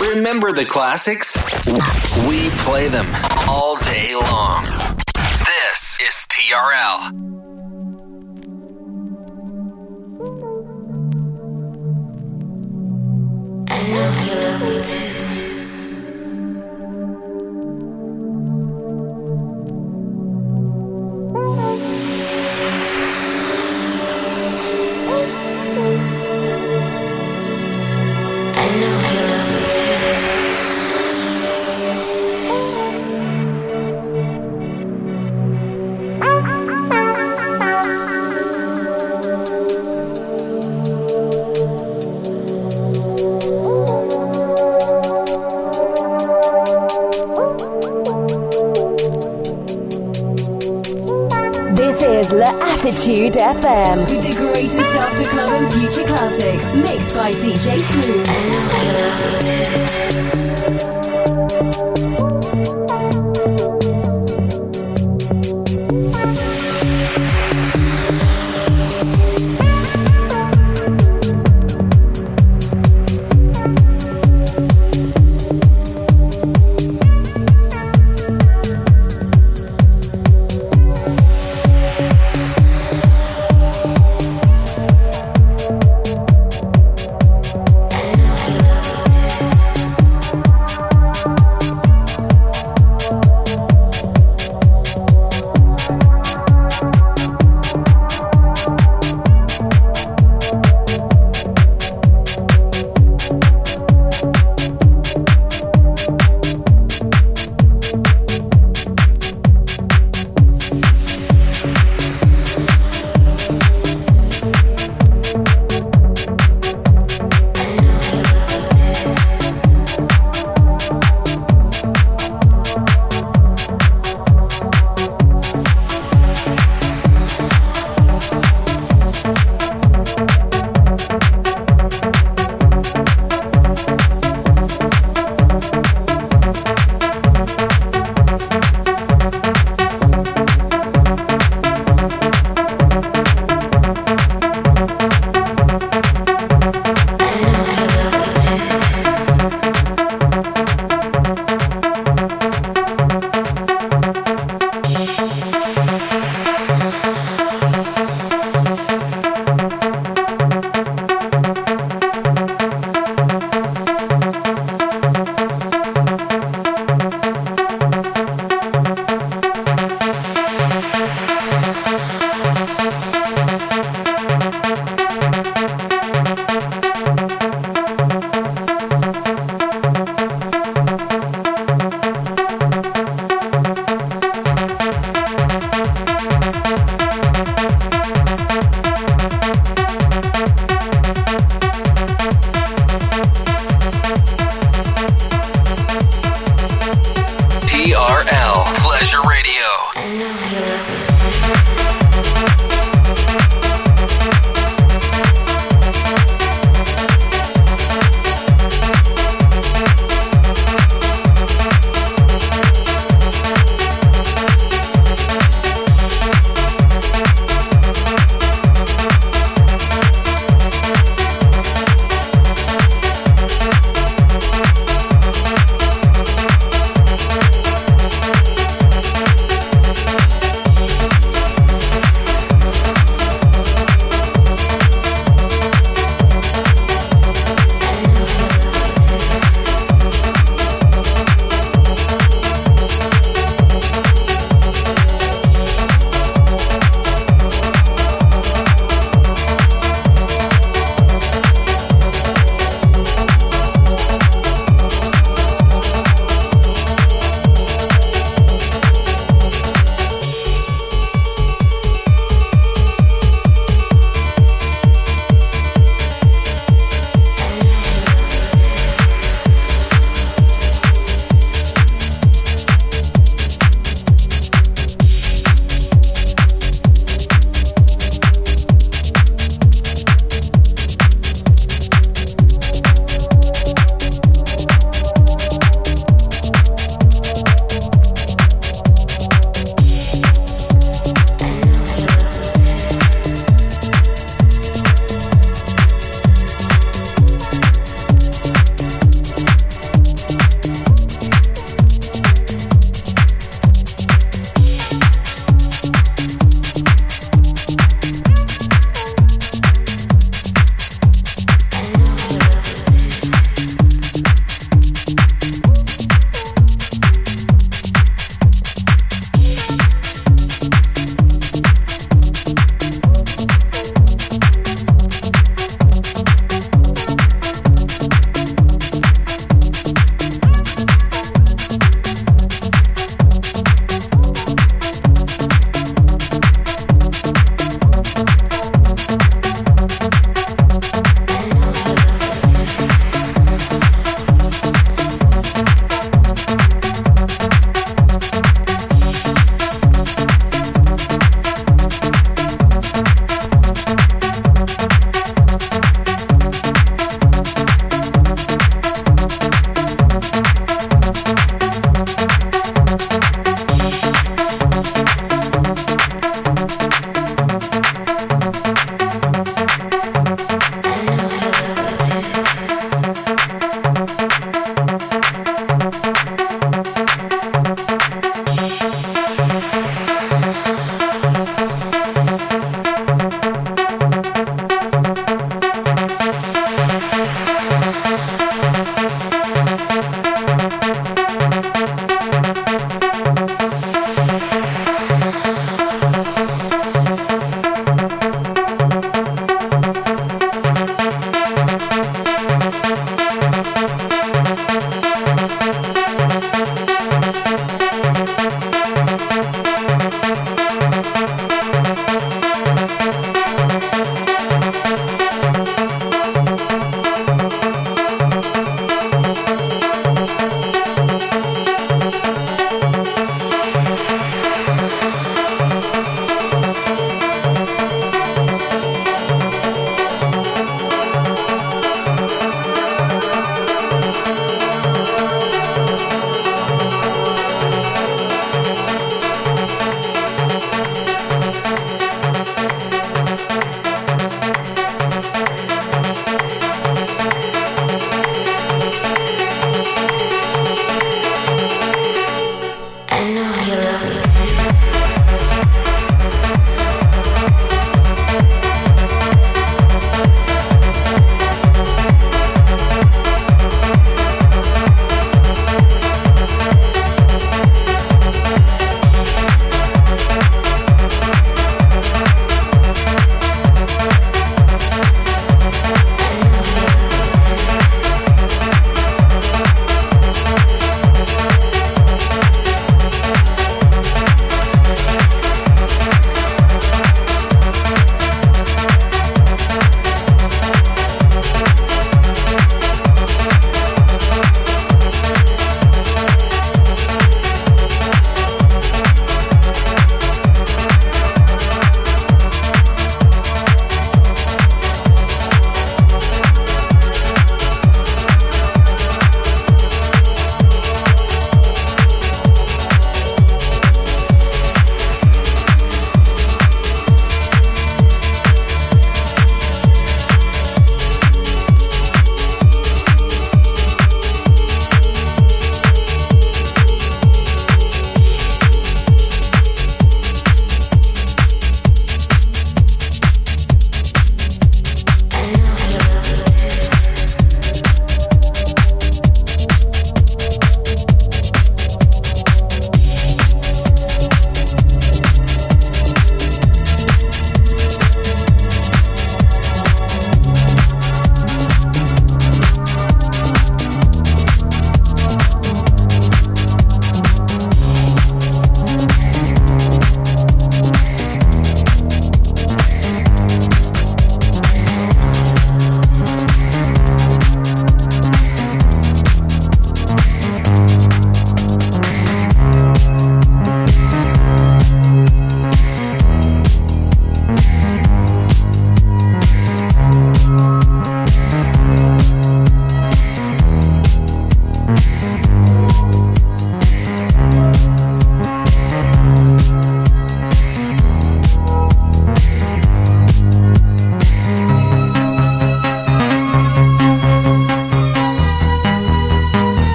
Remember the classics? We play them all day long. This is TRL. I know you love me too.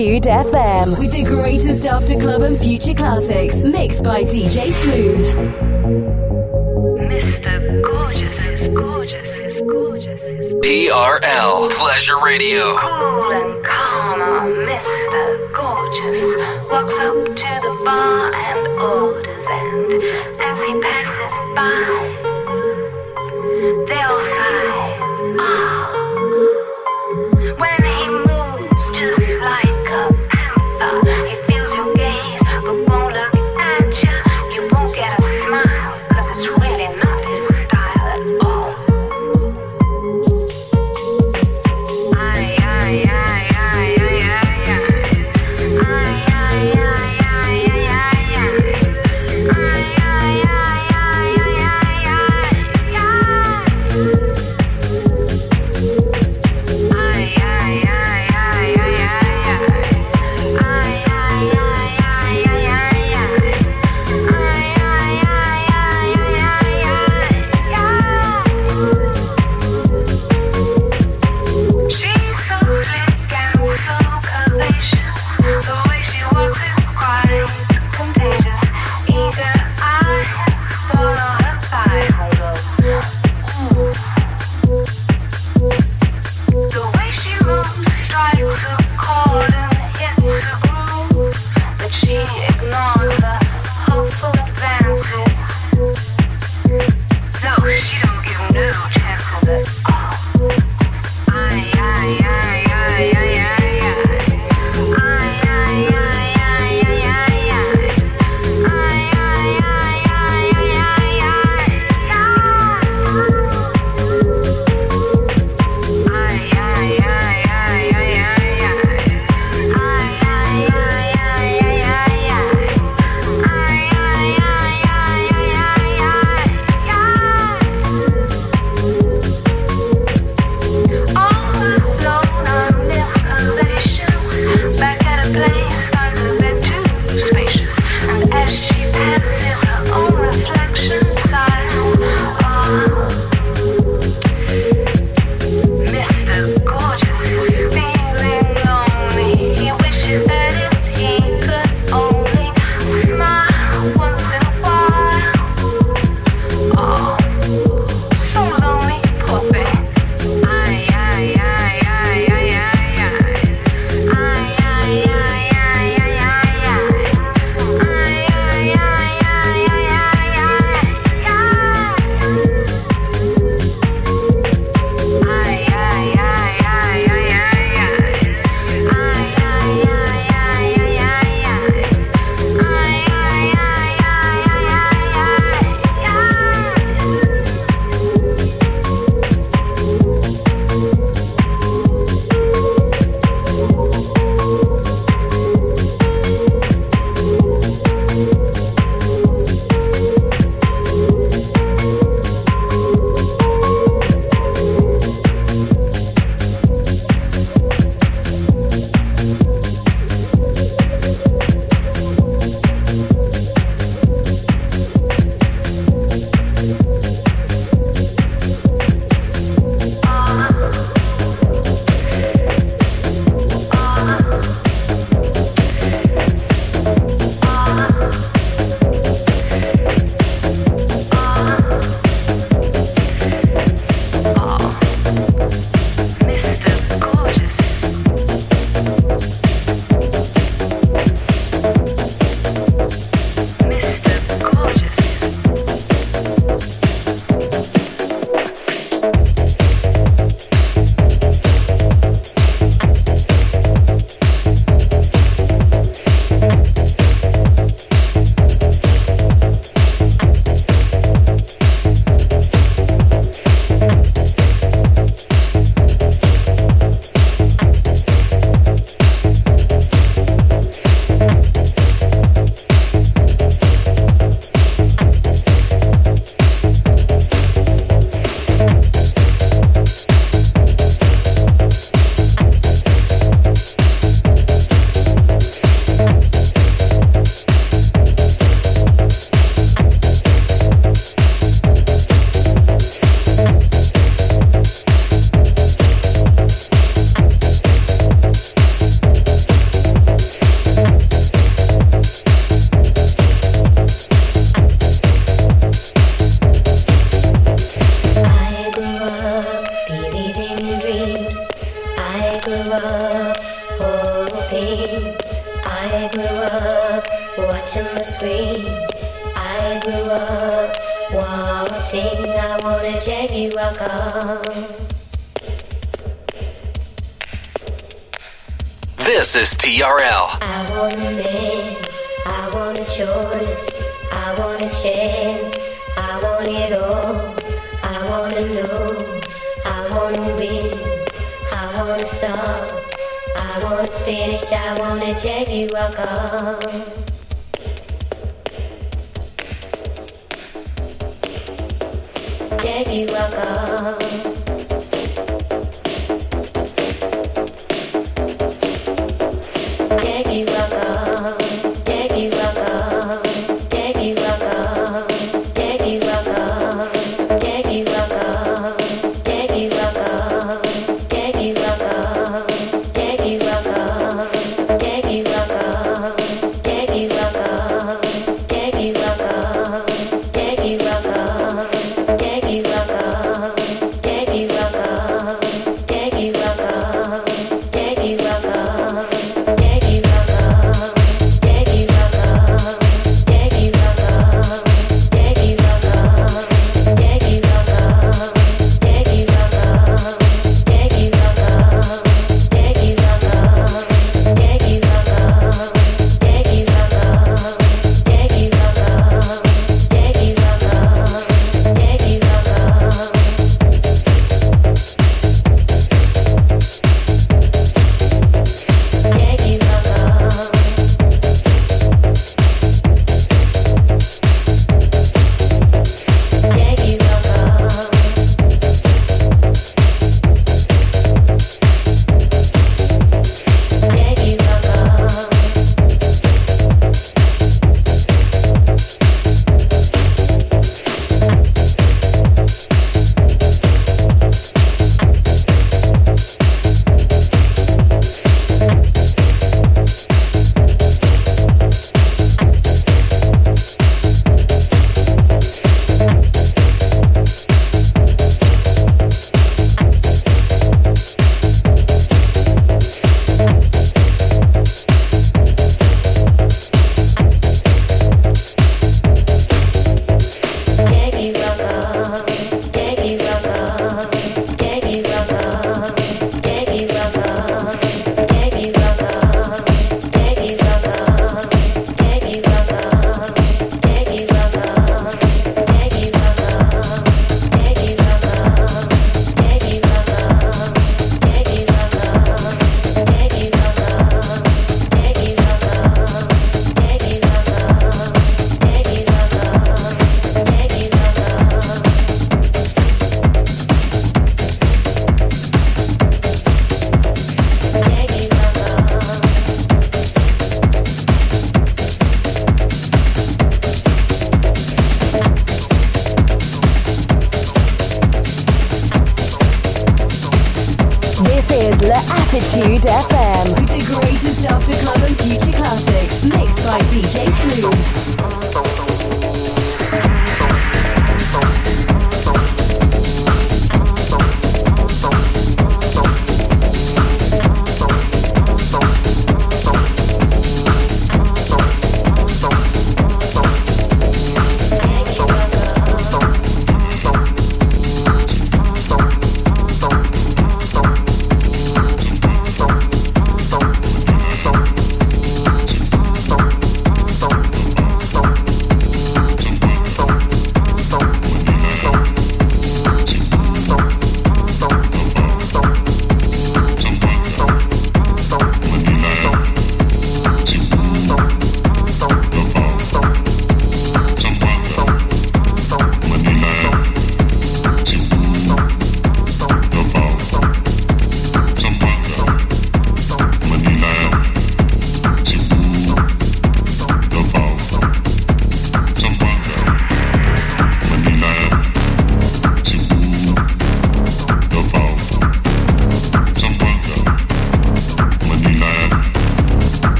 Dude FM with the greatest after club and future classics mixed by DJ Smooth. Mr. Gorgeous is gorgeous is gorgeous is TRL Pleasure Radio.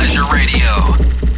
Pleasure Radio.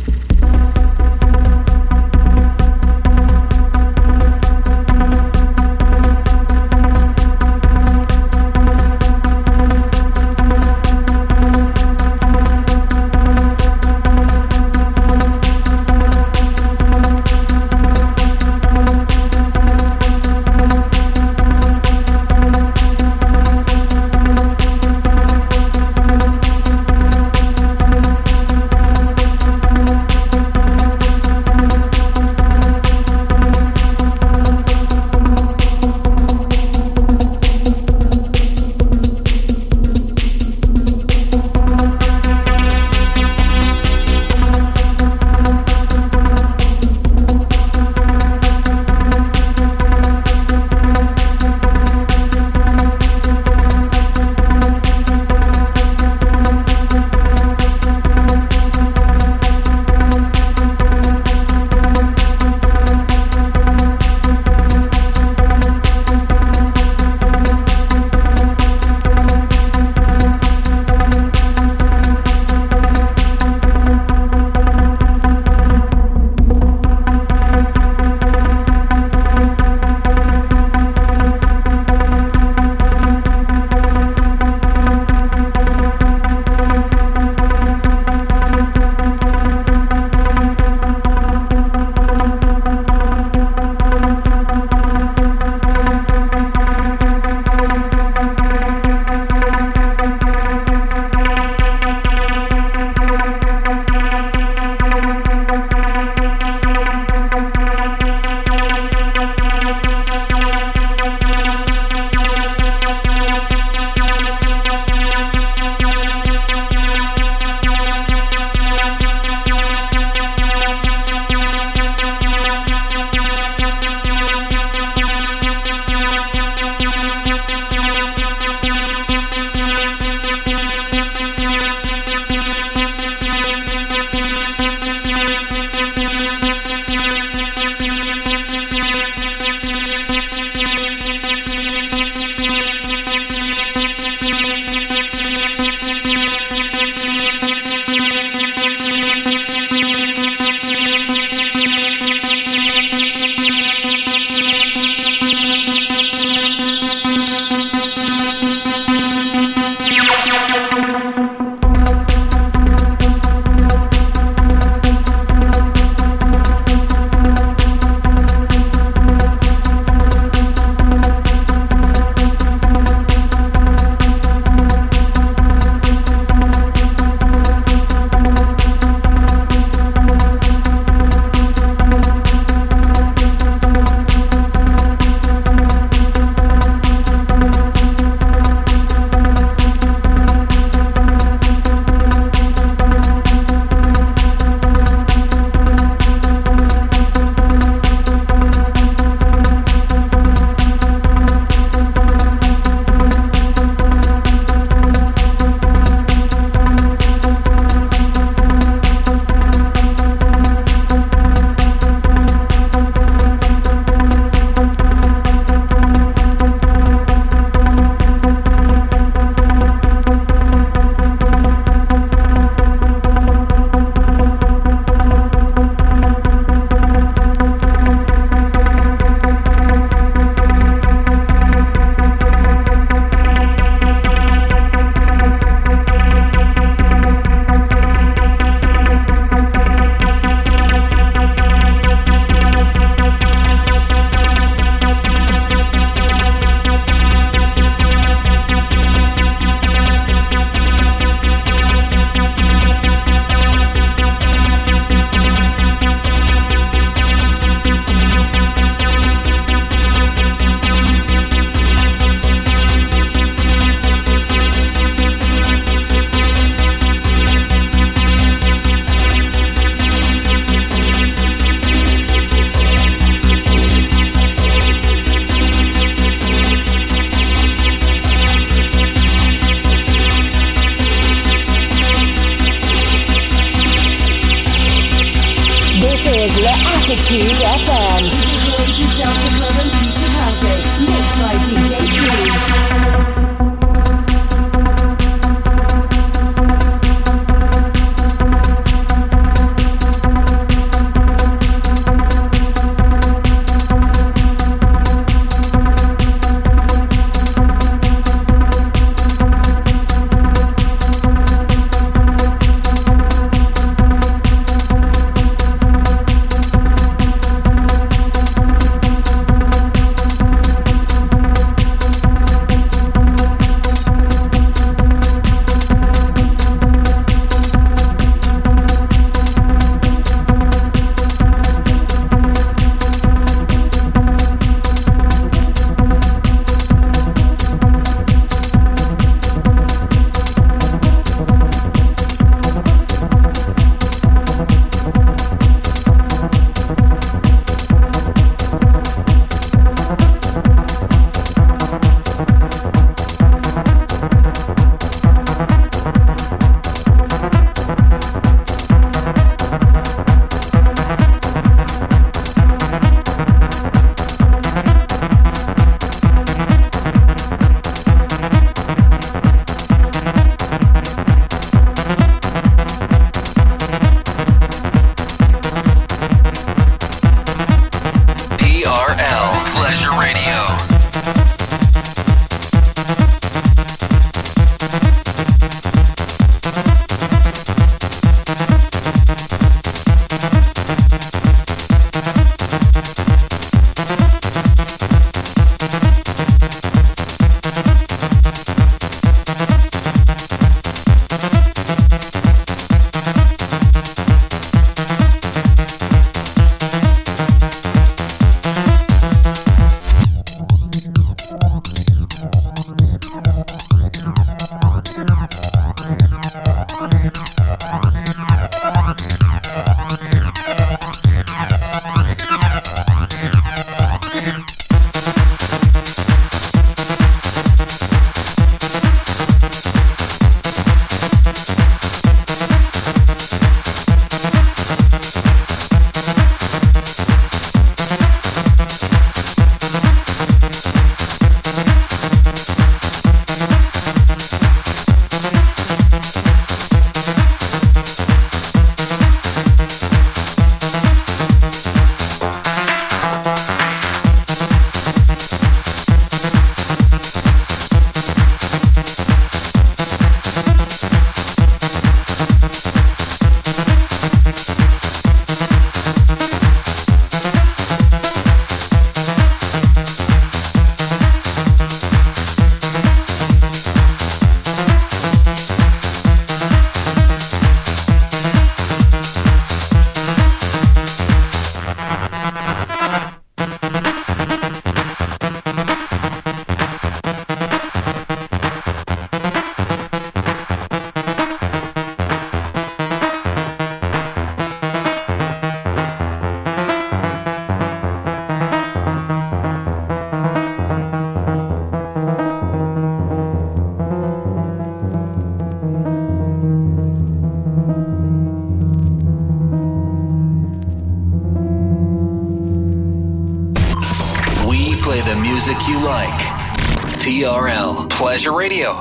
Pleasure Radio.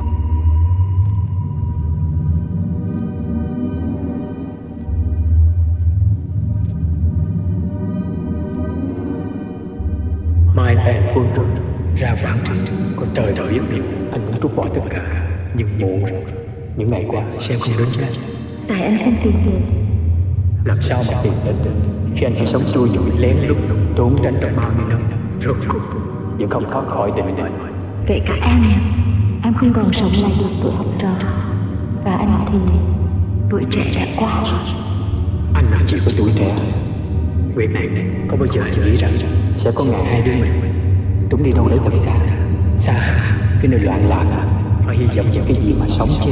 Mai bèn phương rồi ra quảng trường Có trời đã biết được Anh muốn trút bỏ tất cả Nhưng muộn rồi Những ngày qua xem không đến ra Tại anh không tìm được. Làm sao mà tìm đến được? Khi anh chỉ sống chui dụi lén lút Trốn tránh trong bao nhiêu năm Rốt cuộc Vẫn không thoát khỏi định mệnh Kể cả em Em không còn sống lại được tuổi học trò. Và anh thì Tuổi trẻ đã qua. Rồi Anh là chỉ có tuổi trẻ. Việc này có bao giờ chị nghĩ rằng Sẽ có ngày hai đứa mình Chúng đi đâu đấy thật xa? Xa xa. Cái nơi loạn lạc. Và hy vọng vào cái gì mà sống chứ